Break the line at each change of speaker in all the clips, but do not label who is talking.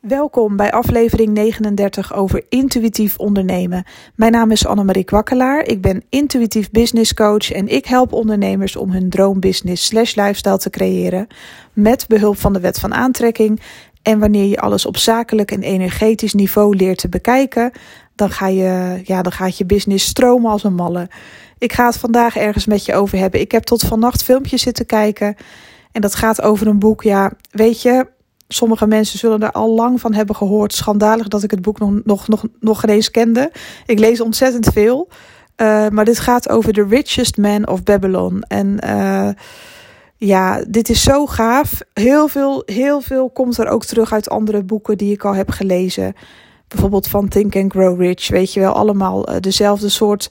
Welkom bij aflevering 39 over intuïtief ondernemen. Mijn naam is Annemarie Kwakkelaar. Ik ben intuïtief business coach en ik help ondernemers om hun droombusiness slash lifestyle te creëren met behulp van de wet van aantrekking. En wanneer je alles op zakelijk en energetisch niveau leert te bekijken, dan, ga je, ja, dan gaat je business stromen als een malle. Ik ga het vandaag ergens met je over hebben. Ik heb tot vannacht filmpjes zitten kijken en dat gaat over een boek. Ja, weet je, Sommige mensen zullen er al lang van hebben gehoord. Schandalig dat ik het boek nog, nog, nog, nog eens kende. Ik lees ontzettend veel. Uh, maar dit gaat over The Richest Man of Babylon. En uh, ja, dit is zo gaaf. Heel veel, heel veel komt er ook terug uit andere boeken die ik al heb gelezen. Bijvoorbeeld van Think and Grow Rich. Weet je wel, allemaal uh, dezelfde soort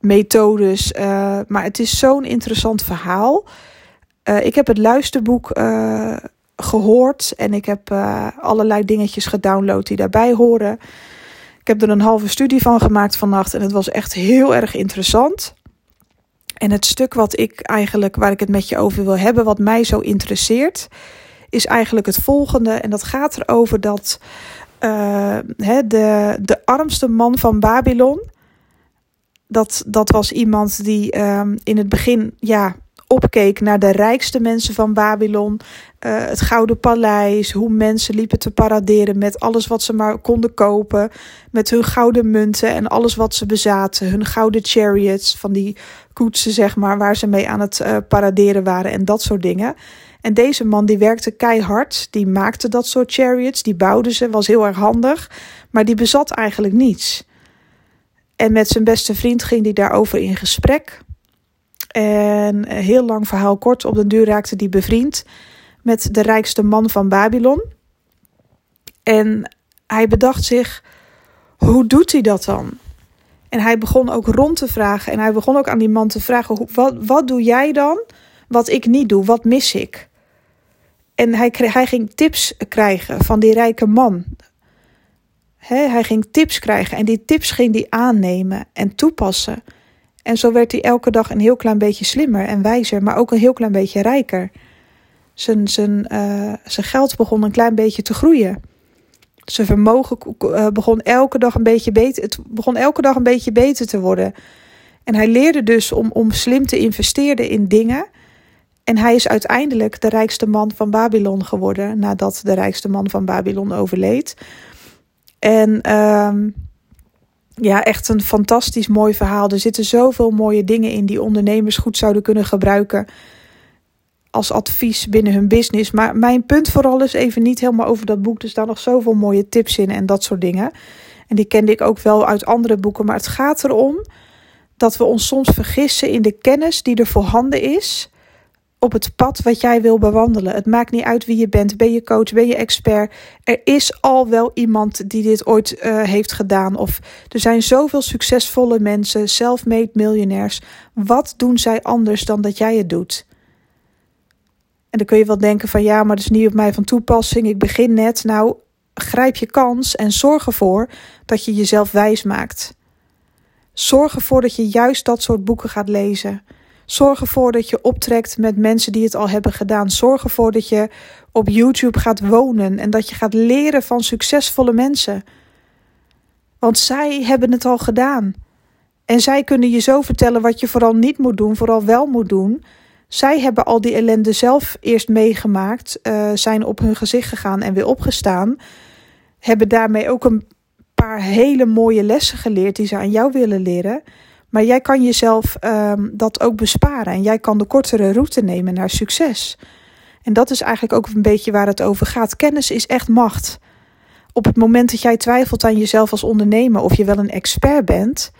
methodes. maar het is zo'n interessant verhaal. ik heb het luisterboek gehoord en ik heb uh, allerlei dingetjes gedownload die daarbij horen. Ik heb er een halve studie van gemaakt vannacht en het was echt heel erg interessant. En het stuk wat ik eigenlijk, waar ik het met je over wil hebben, wat mij zo interesseert, is eigenlijk het volgende. En dat gaat erover dat uh, de, de armste man van Babylon, dat, dat was iemand die um, in het begin, ja, opkeek naar de rijkste mensen van Babylon. Uh, het Gouden Paleis, hoe mensen liepen te paraderen met alles wat ze maar konden kopen. Met hun gouden munten en alles wat ze bezaten. Hun gouden chariots, van die koetsen zeg maar, waar ze mee aan het uh, paraderen waren en dat soort dingen. En deze man die werkte keihard, die maakte dat soort chariots, die bouwde ze, was heel erg handig. Maar die bezat eigenlijk niets. En met zijn beste vriend ging hij daarover in gesprek. En heel lang verhaal kort, op den duur raakte die bevriend met de rijkste man van Babylon. En hij bedacht zich, hoe doet hij dat dan? En hij begon ook rond te vragen. En hij begon ook aan die man te vragen: wat, wat doe jij dan wat ik niet doe? Wat mis ik? En hij, hij ging tips krijgen van die rijke man. hij ging tips krijgen en die tips ging hij aannemen en toepassen. En zo werd hij elke dag een heel klein beetje slimmer en wijzer, maar ook een heel klein beetje rijker. Zijn, zijn, uh, zijn geld begon een klein beetje te groeien. Zijn vermogen uh, begon elke dag een beetje beter. Het begon elke dag een beetje beter te worden. En hij leerde dus om, om slim te investeren in dingen. En hij is uiteindelijk de rijkste man van Babylon geworden. Nadat de rijkste man van Babylon overleed. En uh, ja, echt een fantastisch mooi verhaal. Er zitten zoveel mooie dingen in die ondernemers goed zouden kunnen gebruiken als advies binnen hun business. Maar mijn punt vooral is even niet helemaal over dat boek. Er staan nog zoveel mooie tips in en dat soort dingen. En die kende ik ook wel uit andere boeken. Maar het gaat erom dat we ons soms vergissen in de kennis die er voorhanden is op het pad wat jij wil bewandelen. Het maakt niet uit wie je bent. Ben je coach, ben je expert? Er is al wel iemand die dit ooit uh, heeft gedaan. Of er zijn zoveel succesvolle mensen, self-made miljonairs. Wat doen zij anders dan dat jij het doet? En dan kun je wel denken van ja, maar dat is niet op mij van toepassing. Ik begin net. Nou, grijp je kans en zorg ervoor dat je jezelf wijs maakt. Zorg ervoor dat je juist dat soort boeken gaat lezen. Zorg ervoor dat je optrekt met mensen die het al hebben gedaan. Zorg ervoor dat je op YouTube gaat wonen en dat je gaat leren van succesvolle mensen. Want zij hebben het al gedaan. En zij kunnen je zo vertellen wat je vooral niet moet doen, vooral wel moet doen. Zij hebben al die ellende zelf eerst meegemaakt, uh, zijn op hun gezicht gegaan en weer opgestaan. Hebben daarmee ook een paar hele mooie lessen geleerd die ze aan jou willen leren. Maar jij kan jezelf um, dat ook besparen en jij kan de kortere route nemen naar succes. En dat is eigenlijk ook een beetje waar het over gaat. Kennis is echt macht. Op het moment dat jij twijfelt aan jezelf als ondernemer of je wel een expert bent,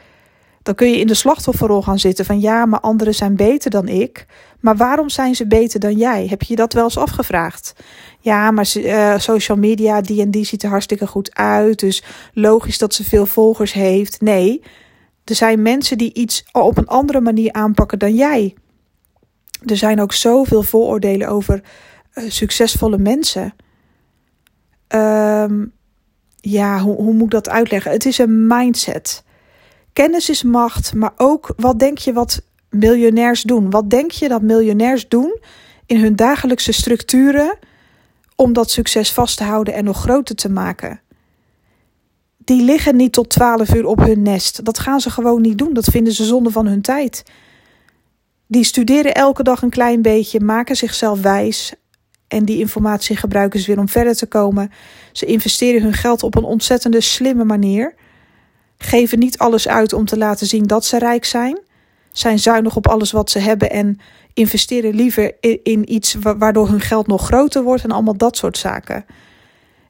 dan kun je in de slachtofferrol gaan zitten van ja, maar anderen zijn beter dan ik. Maar waarom zijn ze beter dan jij? Heb je dat wel eens afgevraagd? Ja, maar uh, social media, die en die ziet er hartstikke goed uit. Dus logisch dat ze veel volgers heeft. Nee, er zijn mensen die iets op een andere manier aanpakken dan jij. Er zijn ook zoveel vooroordelen over uh, succesvolle mensen. Um, ja, hoe, hoe moet ik dat uitleggen? Het is een mindset. Kennis is macht, maar ook wat denk je wat miljonairs doen? Wat denk je dat miljonairs doen in hun dagelijkse structuren om dat succes vast te houden en nog groter te maken. Die liggen niet tot 12 uur op hun nest. Dat gaan ze gewoon niet doen. Dat vinden ze zonde van hun tijd. Die studeren elke dag een klein beetje, maken zichzelf wijs. En die informatie gebruiken ze weer om verder te komen. Ze investeren hun geld op een ontzettende slimme manier. Geven niet alles uit om te laten zien dat ze rijk zijn. Zijn zuinig op alles wat ze hebben en investeren liever in iets waardoor hun geld nog groter wordt en allemaal dat soort zaken.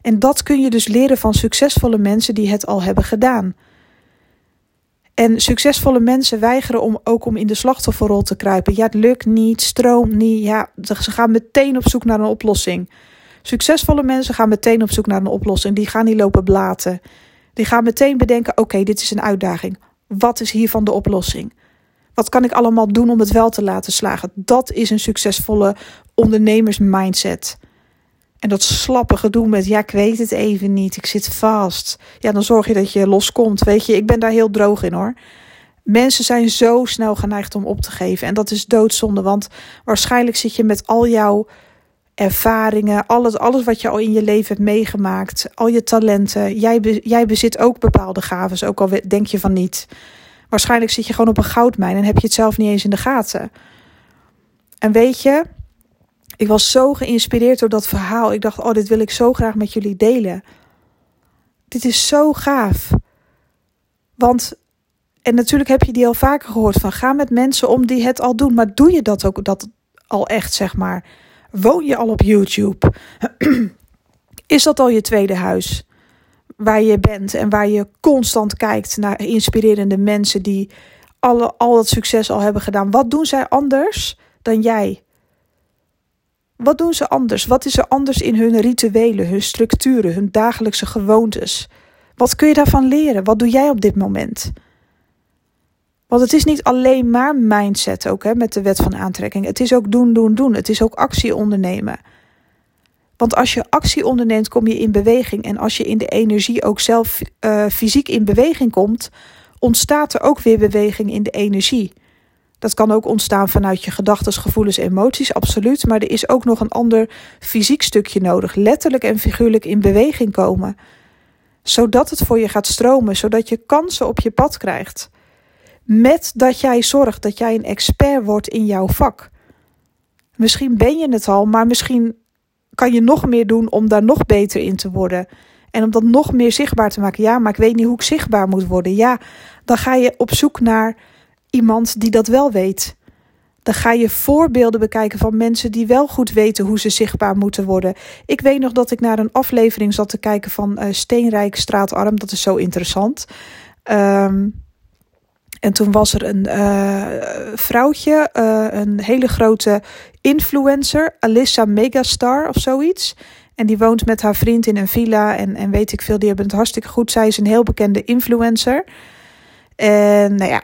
En dat kun je dus leren van succesvolle mensen die het al hebben gedaan. En succesvolle mensen weigeren om ook om in de slachtofferrol te kruipen. Ja, het lukt niet, stroomt niet. Ja, ze gaan meteen op zoek naar een oplossing. Succesvolle mensen gaan meteen op zoek naar een oplossing. Die gaan niet lopen blaten. Die gaan meteen bedenken: oké, dit is een uitdaging. Wat is hiervan de oplossing? Wat kan ik allemaal doen om het wel te laten slagen? Dat is een succesvolle ondernemersmindset. En dat slappe gedoe met, ja, ik weet het even niet, ik zit vast. Ja, dan zorg je dat je loskomt. Weet je, ik ben daar heel droog in hoor. Mensen zijn zo snel geneigd om op te geven. En dat is doodzonde, want waarschijnlijk zit je met al jouw ervaringen, alles, alles wat je al in je leven hebt meegemaakt, al je talenten. Jij, jij bezit ook bepaalde gaven, ook al denk je van niet. Waarschijnlijk zit je gewoon op een goudmijn en heb je het zelf niet eens in de gaten. En weet je, ik was zo geïnspireerd door dat verhaal. Ik dacht, oh, dit wil ik zo graag met jullie delen. Dit is zo gaaf. Want, en natuurlijk heb je die al vaker gehoord van ga met mensen om die het al doen. Maar doe je dat ook dat al echt, zeg maar? Woon je al op YouTube? is dat al je tweede huis? Waar je bent en waar je constant kijkt naar inspirerende mensen die alle, al dat succes al hebben gedaan. Wat doen zij anders dan jij? Wat doen ze anders? Wat is er anders in hun rituelen, hun structuren, hun dagelijkse gewoontes? Wat kun je daarvan leren? Wat doe jij op dit moment? Want het is niet alleen maar mindset ook hè, met de wet van aantrekking. Het is ook doen, doen, doen. Het is ook actie ondernemen. Want als je actie onderneemt, kom je in beweging. En als je in de energie ook zelf uh, fysiek in beweging komt, ontstaat er ook weer beweging in de energie. Dat kan ook ontstaan vanuit je gedachten, gevoelens, emoties, absoluut. Maar er is ook nog een ander fysiek stukje nodig. Letterlijk en figuurlijk in beweging komen. Zodat het voor je gaat stromen, zodat je kansen op je pad krijgt. Met dat jij zorgt dat jij een expert wordt in jouw vak. Misschien ben je het al, maar misschien kan je nog meer doen om daar nog beter in te worden. En om dat nog meer zichtbaar te maken. Ja, maar ik weet niet hoe ik zichtbaar moet worden. Ja, dan ga je op zoek naar iemand die dat wel weet. Dan ga je voorbeelden bekijken van mensen die wel goed weten hoe ze zichtbaar moeten worden. Ik weet nog dat ik naar een aflevering zat te kijken van uh, Steenrijk Straatarm. Dat is zo interessant. Um, en toen was er een uh, vrouwtje, uh, een hele grote influencer, Alyssa Megastar of zoiets. En die woont met haar vriend in een villa en, en weet ik veel, die hebben het hartstikke goed. Zij is een heel bekende influencer. En nou ja,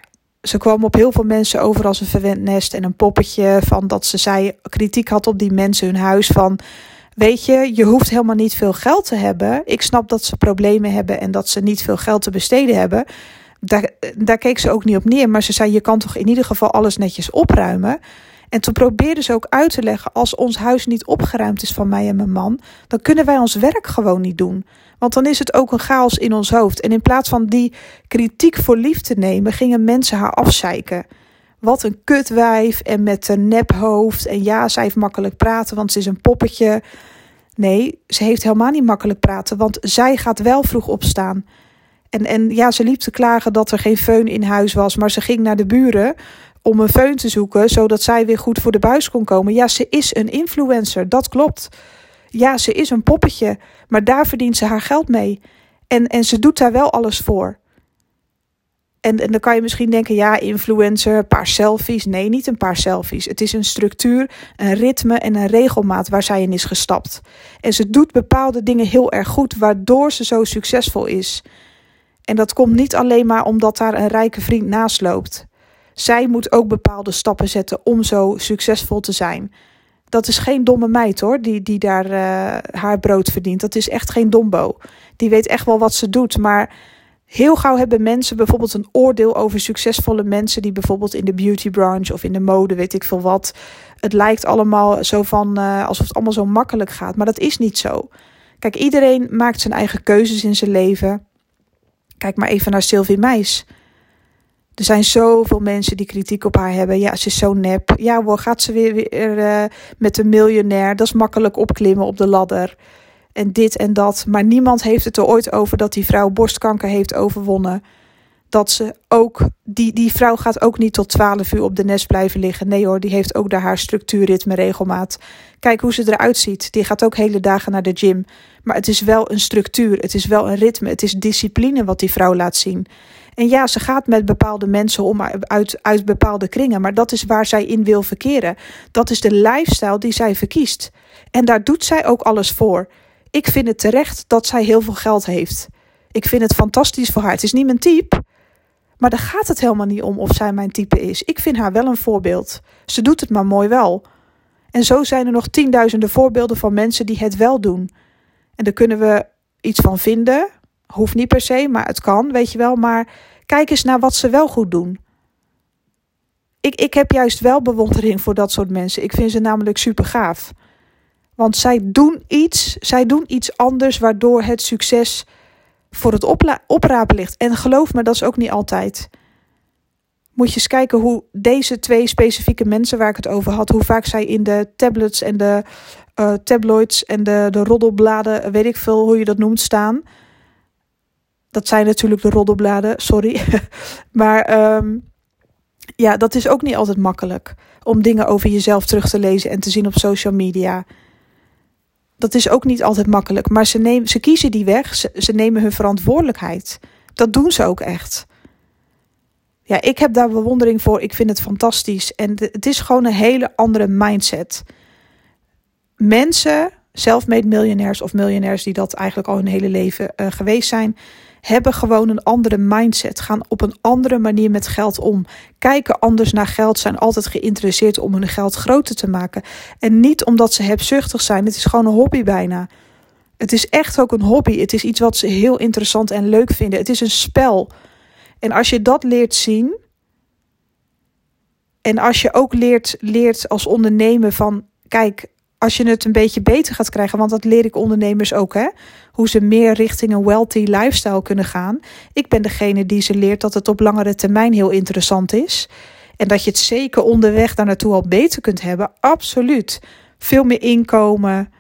ze kwam op heel veel mensen over als een verwend nest en een poppetje van dat ze zei kritiek had op die mensen hun huis van weet je, je hoeft helemaal niet veel geld te hebben. Ik snap dat ze problemen hebben en dat ze niet veel geld te besteden hebben. Daar, daar keek ze ook niet op neer, maar ze zei je kan toch in ieder geval alles netjes opruimen. En toen probeerde ze ook uit te leggen: als ons huis niet opgeruimd is van mij en mijn man, dan kunnen wij ons werk gewoon niet doen. Want dan is het ook een chaos in ons hoofd. En in plaats van die kritiek voor lief te nemen, gingen mensen haar afzeiken. Wat een kutwijf en met een nephoofd. En ja, zij heeft makkelijk praten, want ze is een poppetje. Nee, ze heeft helemaal niet makkelijk praten, want zij gaat wel vroeg opstaan. En, en ja, ze liep te klagen dat er geen föhn in huis was, maar ze ging naar de buren om een föhn te zoeken, zodat zij weer goed voor de buis kon komen. Ja, ze is een influencer, dat klopt. Ja, ze is een poppetje, maar daar verdient ze haar geld mee. En, en ze doet daar wel alles voor. En, en dan kan je misschien denken, ja, influencer, een paar selfies. Nee, niet een paar selfies. Het is een structuur, een ritme en een regelmaat waar zij in is gestapt. En ze doet bepaalde dingen heel erg goed, waardoor ze zo succesvol is. En dat komt niet alleen maar omdat daar een rijke vriend naast loopt. Zij moet ook bepaalde stappen zetten om zo succesvol te zijn. Dat is geen domme meid hoor, die, die daar uh, haar brood verdient. Dat is echt geen dombo. Die weet echt wel wat ze doet. Maar Heel gauw hebben mensen bijvoorbeeld een oordeel over succesvolle mensen die bijvoorbeeld in de beauty branch of in de mode, weet ik veel wat. Het lijkt allemaal zo van uh, alsof het allemaal zo makkelijk gaat, maar dat is niet zo. Kijk, iedereen maakt zijn eigen keuzes in zijn leven. Kijk maar even naar Sylvie Meis. Er zijn zoveel mensen die kritiek op haar hebben. Ja, ze is zo nep. Ja hoor, gaat ze weer, weer uh, met een miljonair. Dat is makkelijk opklimmen op de ladder. En dit en dat. Maar niemand heeft het er ooit over dat die vrouw borstkanker heeft overwonnen. Dat ze ook, die, die vrouw gaat ook niet tot 12 uur op de nest blijven liggen. Nee hoor, die heeft ook daar haar structuurritme, regelmaat. Kijk hoe ze eruit ziet. Die gaat ook hele dagen naar de gym. Maar het is wel een structuur, het is wel een ritme, het is discipline wat die vrouw laat zien. En ja, ze gaat met bepaalde mensen om uit, uit bepaalde kringen, maar dat is waar zij in wil verkeren. Dat is de lifestyle die zij verkiest. En daar doet zij ook alles voor. Ik vind het terecht dat zij heel veel geld heeft. Ik vind het fantastisch voor haar. Het is niet mijn type, maar daar gaat het helemaal niet om of zij mijn type is. Ik vind haar wel een voorbeeld. Ze doet het maar mooi wel. En zo zijn er nog tienduizenden voorbeelden van mensen die het wel doen. En daar kunnen we iets van vinden. Hoeft niet per se, maar het kan, weet je wel. Maar kijk eens naar wat ze wel goed doen. Ik, ik heb juist wel bewondering voor dat soort mensen. Ik vind ze namelijk super gaaf. Want zij doen iets, zij doen iets anders waardoor het succes voor het oprapen ligt. En geloof me, dat is ook niet altijd. Moet je eens kijken hoe deze twee specifieke mensen waar ik het over had, hoe vaak zij in de tablets en de uh, tabloids en de, de roddelbladen, weet ik veel hoe je dat noemt, staan. Dat zijn natuurlijk de roddelbladen, sorry. maar um, ja, dat is ook niet altijd makkelijk om dingen over jezelf terug te lezen en te zien op social media. Dat is ook niet altijd makkelijk, maar ze, nemen, ze kiezen die weg, ze, nemen hun verantwoordelijkheid. Dat doen ze ook echt. Ja, ik heb daar bewondering voor. Ik vind het fantastisch. En het is gewoon een hele andere mindset mensen, self-made miljonairs of miljonairs die dat eigenlijk al hun hele leven uh, geweest zijn, hebben gewoon een andere mindset, gaan op een andere manier met geld om, kijken anders naar geld, zijn altijd geïnteresseerd om hun geld groter te maken. En niet omdat ze hebzuchtig zijn, het is gewoon een hobby bijna. Het is echt ook een hobby. Het is iets wat ze heel interessant en leuk vinden. Het is een spel. En als je dat leert zien. En als je ook leert, leert als ondernemer van. Kijk, als je het een beetje beter gaat krijgen, want dat leer ik ondernemers ook, hè? hoe ze meer richting een wealthy lifestyle kunnen gaan. Ik ben degene die ze leert dat het op langere termijn heel interessant is. En dat je het zeker onderweg daar naartoe al beter kunt hebben. Absoluut. Veel meer inkomen,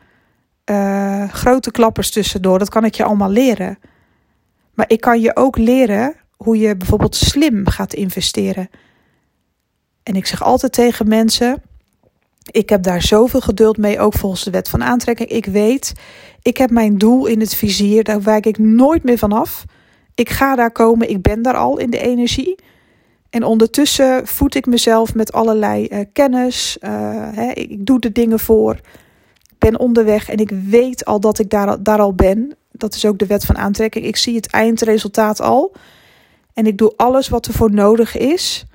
uh, grote klappers tussendoor, dat kan ik je allemaal leren. Maar ik kan je ook leren hoe je bijvoorbeeld slim gaat investeren. En ik zeg altijd tegen mensen ik heb daar zoveel geduld mee, ook volgens de wet van aantrekking. Ik weet, ik heb mijn doel in het vizier, daar wijk ik nooit meer vanaf. Ik ga daar komen, ik ben daar al in de energie. En ondertussen voed ik mezelf met allerlei uh, kennis. Uh, hè, ik doe de dingen voor. Ik ben onderweg en ik weet al dat ik daar, daar al ben. Dat is ook de wet van aantrekking. Ik zie het eindresultaat al. En ik doe alles wat er voor nodig is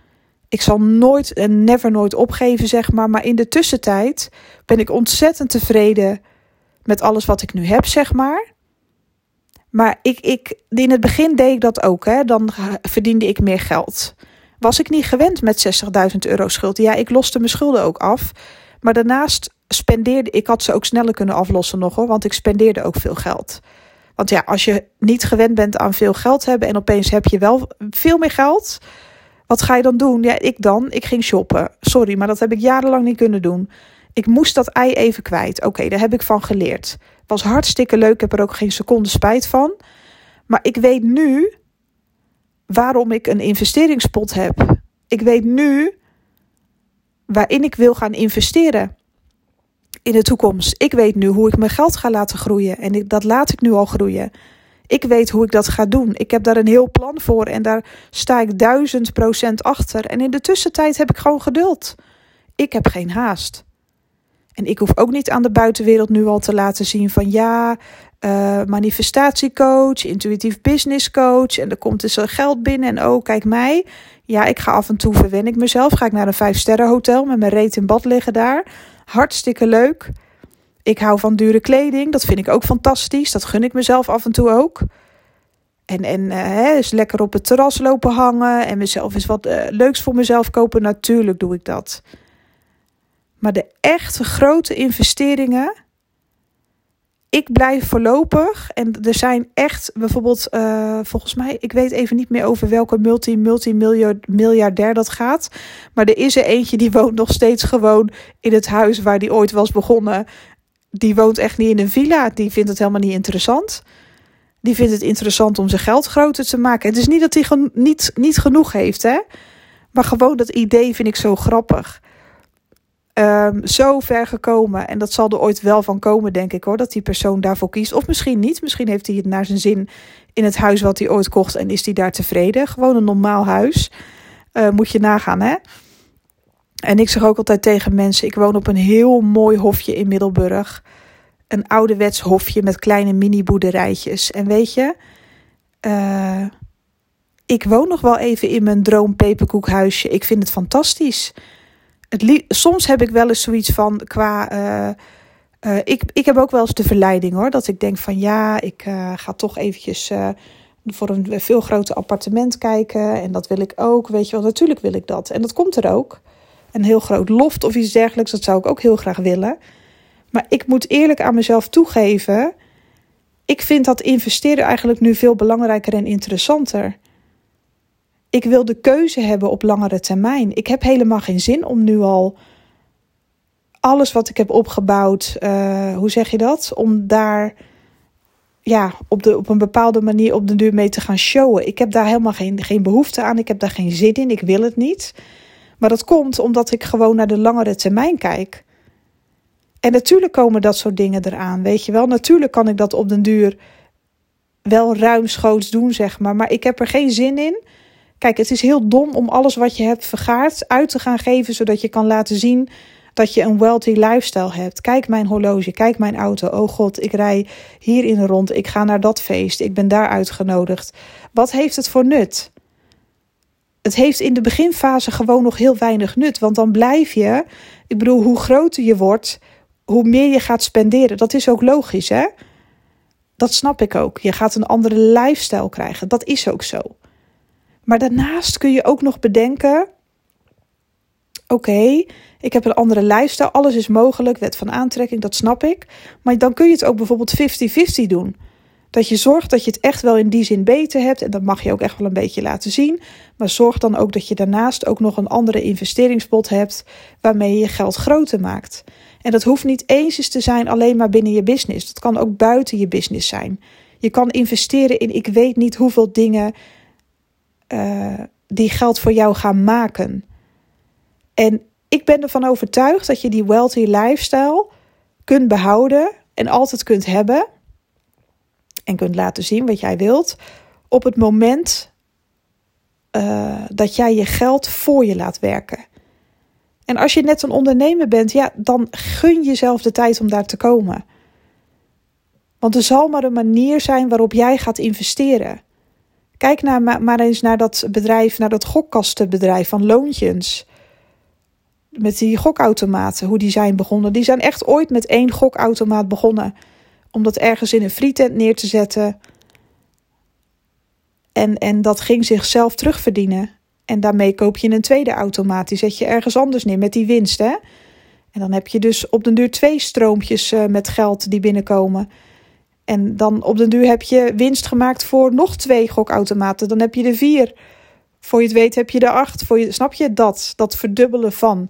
ik zal nooit en never nooit opgeven, zeg maar. Maar in de tussentijd ben ik ontzettend tevreden met alles wat ik nu heb, zeg maar. Maar ik, ik, in het begin deed ik dat ook. Hè. Dan verdiende ik meer geld. Was ik niet gewend met 60.000 euro schuld? Ja, ik loste mijn schulden ook af. Maar daarnaast spendeerde ik, had ze ook sneller kunnen aflossen nog hoor, want ik spendeerde ook veel geld. Want ja, als je niet gewend bent aan veel geld hebben en opeens heb je wel veel meer geld, wat ga je dan doen? Ja, ik dan. Ik ging shoppen. Sorry, maar dat heb ik jarenlang niet kunnen doen. Ik moest dat ei even kwijt. Oké, daar heb ik van geleerd. Was hartstikke leuk. Ik heb er ook geen seconde spijt van. Maar ik weet nu waarom ik een investeringspot heb. Ik weet nu waarin ik wil gaan investeren in de toekomst. Ik weet nu hoe ik mijn geld ga laten groeien. En dat laat ik nu al groeien. Ik weet hoe ik dat ga doen. Ik heb daar een heel plan voor en daar sta ik duizend procent achter. En in de tussentijd heb ik gewoon geduld. Ik heb geen haast. En ik hoef ook niet aan de buitenwereld nu al te laten zien van ja, uh, manifestatiecoach, intuïtief business coach. En er komt dus geld binnen en oh, kijk mij. Ja, ik ga af en toe verwen ik mezelf. Ga ik naar een vijf sterren hotel met mijn reet in bad liggen daar. Hartstikke leuk. Ik hou van dure kleding. Dat vind ik ook fantastisch. Dat gun ik mezelf af en toe ook. En, en uh, eens lekker op het terras lopen hangen en mezelf eens wat uh, leuks voor mezelf kopen. Natuurlijk doe ik dat. Maar de echte grote investeringen. Ik blijf voorlopig. En er zijn echt bijvoorbeeld, uh, volgens mij, ik weet even niet meer over welke multi, multimiljardair dat gaat. Maar er is er eentje die woont nog steeds gewoon in het huis waar die ooit was begonnen. Die woont echt niet in een villa. Die vindt het helemaal niet interessant. Die vindt het interessant om zijn geld groter te maken. Het is niet dat hij niet, niet genoeg heeft, hè. Maar gewoon dat idee vind ik zo grappig. Um, zo ver gekomen. En dat zal er ooit wel van komen, denk ik hoor. Dat die persoon daarvoor kiest. Of misschien niet. Misschien heeft hij het naar zijn zin in het huis wat hij ooit kocht. En is hij daar tevreden. Gewoon een normaal huis. Uh, moet je nagaan, hè. En ik zeg ook altijd tegen mensen: ik woon op een heel mooi hofje in Middelburg. Een ouderwets hofje met kleine mini-boerderijtjes. En weet je, uh, ik woon nog wel even in mijn droom peperkoekhuisje. Ik vind het fantastisch. Het Soms heb ik wel eens zoiets van qua. Uh, uh, ik, ik heb ook wel eens de verleiding hoor. Dat ik denk van ja, ik ga toch eventjes voor een veel groter appartement kijken. En dat wil ik ook. Weet je wel, natuurlijk wil ik dat. En dat komt er ook een heel groot loft of iets dergelijks. Dat zou ik ook heel graag willen. Maar ik moet eerlijk aan mezelf toegeven. Ik vind dat investeren eigenlijk nu veel belangrijker en interessanter. Ik wil de keuze hebben op langere termijn. Ik heb helemaal geen zin om nu al alles wat ik heb opgebouwd, uh, hoe zeg je dat? Om daar ja, op, de, op een bepaalde manier op de duur mee te gaan showen. Ik heb daar helemaal geen, geen behoefte aan. Ik heb daar geen zin in. Ik wil het niet. Maar dat komt omdat ik gewoon naar de langere termijn kijk. En natuurlijk komen dat soort dingen eraan, weet je wel. Natuurlijk kan ik dat op den duur wel ruimschoots doen, zeg maar. Maar ik heb er geen zin in. Kijk, het is heel dom om alles wat je hebt vergaard uit te gaan geven, zodat je kan laten zien dat je een wealthy lifestyle hebt. Kijk mijn horloge, kijk mijn auto. Oh god, ik rij hierin rond. Ik ga naar dat feest. Ik ben daar uitgenodigd. Wat heeft het voor nut? Het heeft in de beginfase gewoon nog heel weinig nut. Want dan blijf je, ik bedoel, hoe groter je wordt, hoe meer je gaat spenderen. Dat is ook logisch, hè? Dat snap ik ook. Je gaat een andere lifestyle krijgen. Dat is ook zo. Maar daarnaast kun je ook nog bedenken: oké, ik heb een andere lifestyle. Alles is mogelijk. Wet van aantrekking, dat snap ik. Maar dan kun je het ook bijvoorbeeld 50-50 doen. Dat je zorgt dat je het echt wel in die zin beter hebt. En dat mag je ook echt wel een beetje laten zien. Maar zorg dan ook dat je daarnaast ook nog een andere investeringspot hebt. waarmee je je geld groter maakt. En dat hoeft niet eens te zijn alleen maar binnen je business. Dat kan ook buiten je business zijn. Je kan investeren in ik weet niet hoeveel dingen uh, die geld voor jou gaan maken. En ik ben ervan overtuigd dat je die wealthy lifestyle kunt behouden en altijd kunt hebben en kunt laten zien wat jij wilt op het moment uh, dat jij je geld voor je laat werken. En als je net een ondernemer bent, ja, dan gun jezelf de tijd om daar te komen. Want er zal maar een manier zijn waarop jij gaat investeren. Kijk naar, maar eens naar dat bedrijf, naar dat gokkastenbedrijf van Loontjes. Met die gokautomaten, hoe die zijn begonnen. Die zijn echt ooit met één gokautomaat begonnen om dat ergens in een frietent neer te zetten. En, en dat ging zichzelf terugverdienen. En daarmee koop je een tweede automaat. Die zet je ergens anders neer met die winst. Hè? En dan heb je dus op den duur twee stroompjes uh, met geld die binnenkomen. En dan op den duur heb je winst gemaakt voor nog twee gokautomaten. Dan heb je er vier. Voor je het weet heb je er acht. Voor je, snap je dat? Dat verdubbelen van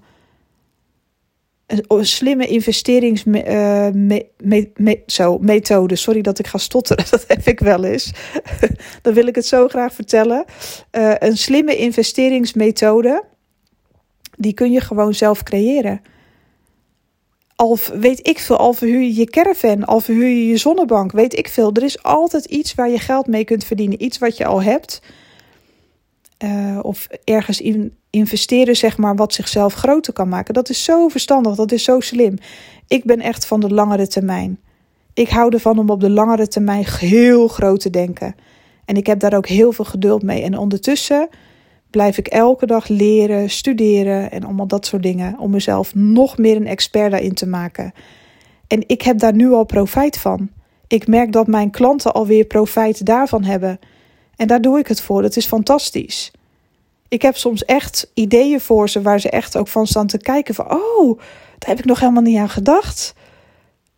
slimme investeringsmethode. Uh, Sorry dat ik ga stotteren, dat heb ik wel eens. Dan wil ik het zo graag vertellen. Uh, een slimme investeringsmethode, die kun je gewoon zelf creëren. Al weet ik veel, al verhuur je je caravan, al verhuur je je zonnebank, weet ik veel. Er is altijd iets waar je geld mee kunt verdienen. Iets wat je al hebt. Uh, of ergens in, investeren, zeg maar, wat zichzelf groter kan maken. Dat is zo verstandig, dat is zo slim. Ik ben echt van de langere termijn. Ik hou ervan om op de langere termijn heel groot te denken. En ik heb daar ook heel veel geduld mee. En ondertussen blijf ik elke dag leren, studeren en allemaal dat soort dingen. Om mezelf nog meer een expert daarin te maken. En ik heb daar nu al profijt van. Ik merk dat mijn klanten alweer profijt daarvan hebben. En daar doe ik het voor. Het is fantastisch. Ik heb soms echt ideeën voor ze waar ze echt ook van staan te kijken van, oh, daar heb ik nog helemaal niet aan gedacht.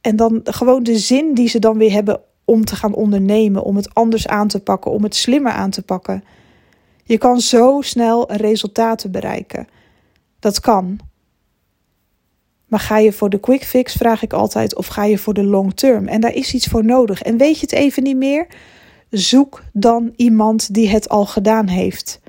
En dan gewoon de zin die ze dan weer hebben om te gaan ondernemen, om het anders aan te pakken, om het slimmer aan te pakken. Je kan zo snel resultaten bereiken. Dat kan. Maar ga je voor de quick fix, vraag ik altijd, of ga je voor de long term? En daar is iets voor nodig. En weet je het even niet meer? Zoek dan iemand die het al gedaan heeft.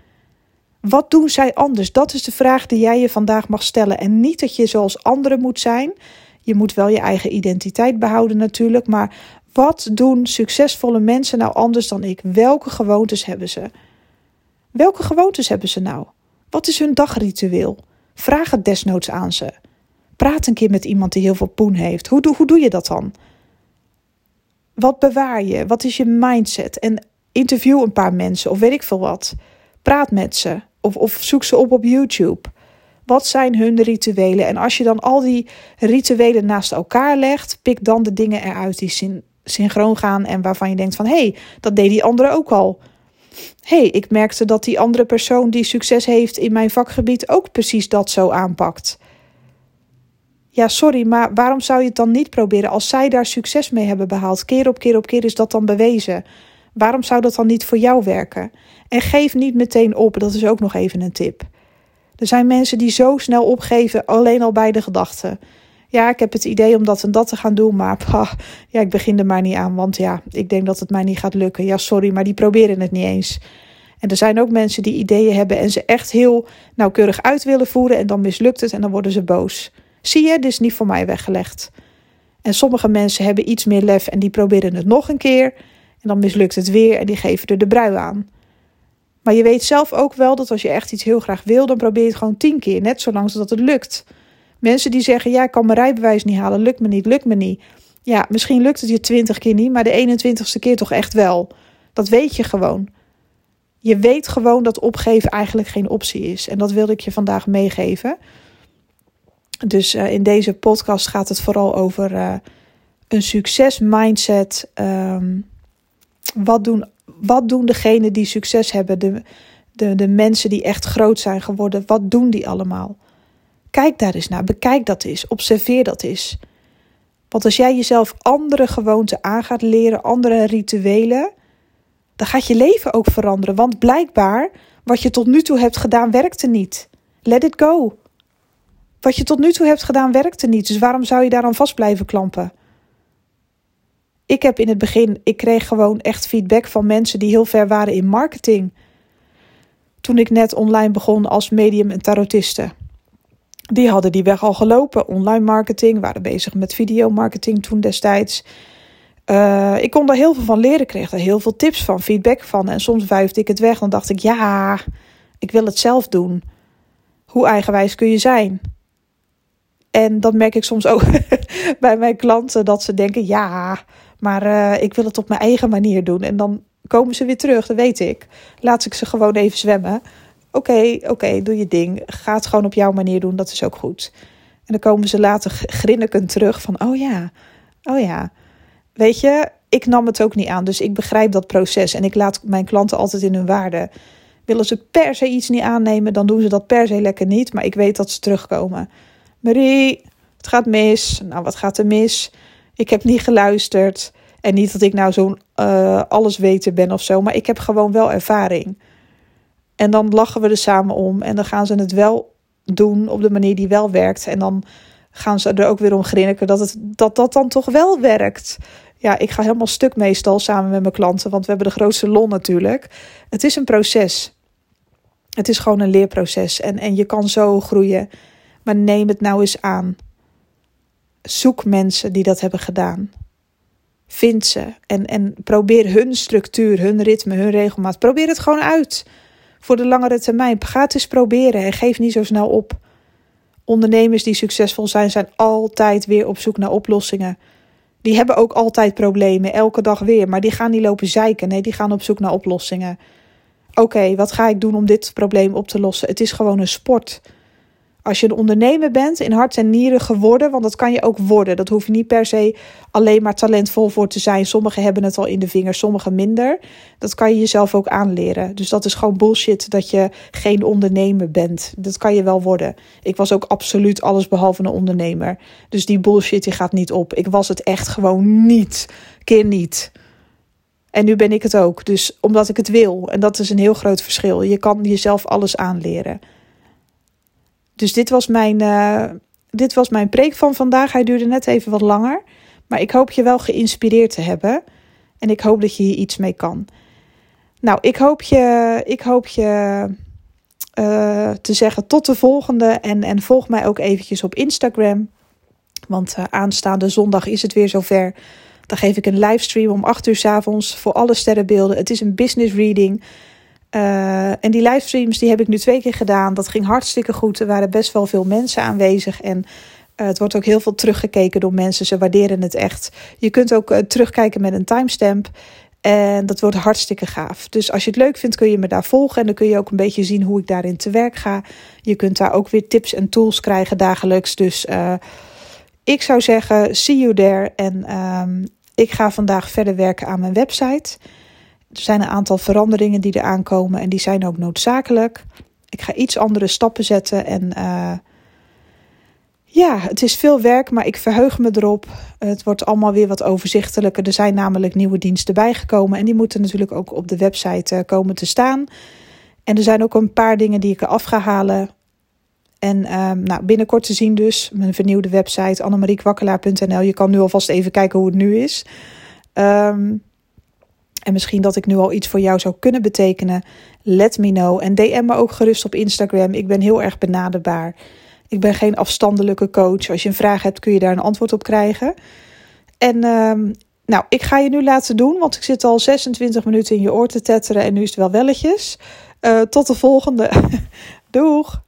Wat doen zij anders? Dat is de vraag die jij je vandaag mag stellen. En niet dat je zoals anderen moet zijn. Je moet wel je eigen identiteit behouden natuurlijk. Maar wat doen succesvolle mensen nou anders dan ik? Welke gewoontes hebben ze? Welke gewoontes hebben ze nou? Wat is hun dagritueel? Vraag het desnoods aan ze. Praat een keer met iemand die heel veel poen heeft. Hoe, doe, hoe doe je dat dan? Wat bewaar je? Wat is je mindset? En interview een paar mensen of weet ik veel wat. Praat met ze of, of zoek ze op op YouTube. Wat zijn hun rituelen? En als je dan al die rituelen naast elkaar legt, pik dan de dingen eruit die syn synchroon gaan en waarvan je denkt van hé, hey, dat deed die andere ook al. Hé, hey, ik merkte dat die andere persoon die succes heeft in mijn vakgebied ook precies dat zo aanpakt. Ja, sorry, maar waarom zou je het dan niet proberen als zij daar succes mee hebben behaald? Keer op keer op keer is dat dan bewezen. Waarom zou dat dan niet voor jou werken? En geef niet meteen op, dat is ook nog even een tip. Er zijn mensen die zo snel opgeven, alleen al bij de gedachte. Ja, ik heb het idee om dat en dat te gaan doen, maar ja, ik begin er maar niet aan, want ja, ik denk dat het mij niet gaat lukken. Ja, sorry, maar die proberen het niet eens. En er zijn ook mensen die ideeën hebben en ze echt heel nauwkeurig uit willen voeren en dan mislukt het en dan worden ze boos. Zie je, dit is niet voor mij weggelegd. En sommige mensen hebben iets meer lef en die proberen het nog een keer en dan mislukt het weer en die geven er de brui aan. Maar je weet zelf ook wel dat als je echt iets heel graag wil, dan probeer je het gewoon tien keer, net zolang dat het lukt. Mensen die zeggen, ja, ik kan mijn rijbewijs niet halen, lukt me niet, lukt me niet. Ja, misschien lukt het je twintig keer niet, maar de 21ste keer toch echt wel. Dat weet je gewoon. Je weet gewoon dat opgeven eigenlijk geen optie is. En dat wilde ik je vandaag meegeven. Dus uh, in deze podcast gaat het vooral over uh, een succesmindset. Um, wat doen wat doen degenen die succes hebben, de, de, de mensen die echt groot zijn geworden, wat doen die allemaal? Kijk daar eens naar, bekijk dat eens, observeer dat eens. Want als jij jezelf andere gewoonten aan gaat leren, andere rituelen, dan gaat je leven ook veranderen. Want blijkbaar, wat je tot nu toe hebt gedaan, werkte niet. Let it go. Wat je tot nu toe hebt gedaan, werkte niet. Dus waarom zou je daar dan vast blijven klampen? ik heb in het begin, ik kreeg gewoon echt feedback van mensen die heel ver waren in marketing. Toen ik net online begon als medium en tarotiste. Die hadden die weg al gelopen, online marketing, waren bezig met videomarketing toen destijds. Uh, ik kon daar heel veel van leren, kreeg daar heel veel tips van, feedback van. En soms wuifde ik het weg, dan dacht ik, ja, ik wil het zelf doen. Hoe eigenwijs kun je zijn? En dat merk ik soms ook bij mijn klanten, dat ze denken, ja, maar uh, ik wil het op mijn eigen manier doen. En dan komen ze weer terug, dat weet ik. Laat ik ze gewoon even zwemmen. Oké, oké, doe je ding. Ga het gewoon op jouw manier doen, dat is ook goed. En dan komen ze later grinnikend terug van, oh ja, oh ja. Weet je, ik nam het ook niet aan, dus ik begrijp dat proces. En ik laat mijn klanten altijd in hun waarde. Willen ze per se iets niet aannemen, dan doen ze dat per se lekker niet. Maar ik weet dat ze terugkomen. Marie, het gaat mis. Nou, wat gaat er mis? Ik heb niet geluisterd. En niet dat ik nou zo'n uh, allesweter ben of zo, maar ik heb gewoon wel ervaring. En dan lachen we er samen om en dan gaan ze het wel doen op de manier die wel werkt. En dan gaan ze er ook weer om grinniken dat, het, dat dat dan toch wel werkt. Ja, ik ga helemaal stuk meestal samen met mijn klanten, want we hebben de grootste lol natuurlijk. Het is een proces. Het is gewoon een leerproces en, en je kan zo groeien. Maar neem het nou eens aan. Zoek mensen die dat hebben gedaan. Vind ze en, en probeer hun structuur, hun ritme, hun regelmaat. Probeer het gewoon uit voor de langere termijn. Ga het eens proberen en geef niet zo snel op. Ondernemers die succesvol zijn, zijn altijd weer op zoek naar oplossingen. Die hebben ook altijd problemen, elke dag weer. Maar die gaan niet lopen zeiken. Nee, die gaan op zoek naar oplossingen. Oké, wat ga ik doen om dit probleem op te lossen? Het is gewoon een sport. Als je een ondernemer bent, in hart en nieren geworden, want dat kan je ook worden. Dat hoef je niet per se alleen maar talentvol voor te zijn. Sommigen hebben het al in de vingers, sommigen minder. Dat kan je jezelf ook aanleren. Dus dat is gewoon bullshit dat je geen ondernemer bent. Dat kan je wel worden. Ik was ook absoluut alles behalve een ondernemer. Dus die bullshit die gaat niet op. Ik was het echt gewoon niet. Keer niet. En nu ben ik het ook. Dus omdat ik het wil. En dat is een heel groot verschil. Je kan jezelf alles aanleren. Dus dit was mijn, uh, dit was mijn preek van vandaag. Hij duurde net even wat langer. Maar ik hoop je wel geïnspireerd te hebben. En ik hoop dat je hier iets mee kan. Nou, ik hoop je, ik hoop je uh, te zeggen tot de volgende. En, en volg mij ook eventjes op Instagram. Want uh, aanstaande zondag is het weer zover. Dan geef ik een livestream om 8 uur s avonds voor alle sterrenbeelden. Het is een business reading. Uh, en die livestreams die heb ik nu twee keer gedaan. Dat ging hartstikke goed. Er waren best wel veel mensen aanwezig. En uh, het wordt ook heel veel teruggekeken door mensen. Ze waarderen het echt. Je kunt ook uh, terugkijken met een timestamp. En dat wordt hartstikke gaaf. Dus als je het leuk vindt, kun je me daar volgen. En dan kun je ook een beetje zien hoe ik daarin te werk ga. Je kunt daar ook weer tips en tools krijgen dagelijks. Dus ik zou zeggen, see you there. En um, ik ga vandaag verder werken aan mijn website. Er zijn een aantal veranderingen die er aankomen en die zijn ook noodzakelijk. Ik ga iets andere stappen zetten en uh, ja, het is veel werk, maar ik verheug me erop. Het wordt allemaal weer wat overzichtelijker. Er zijn namelijk nieuwe diensten bijgekomen en die moeten natuurlijk ook op de website uh, komen te staan. En er zijn ook een paar dingen die ik eraf ga halen. En um, nou, binnenkort te zien dus mijn vernieuwde website annemariekwakkelaar.nl. Je kan nu alvast even kijken hoe het nu is. Um, en misschien dat ik nu al iets voor jou zou kunnen betekenen. Let me know. En DM me ook gerust op Instagram. Ik ben heel erg benaderbaar. Ik ben geen afstandelijke coach. Als je een vraag hebt, kun je daar een antwoord op krijgen. En um, nou, ik ga je nu laten doen, want ik zit al 26 minuten in je oor te tetteren en nu is het wel welletjes. Uh, tot de volgende. Doeg!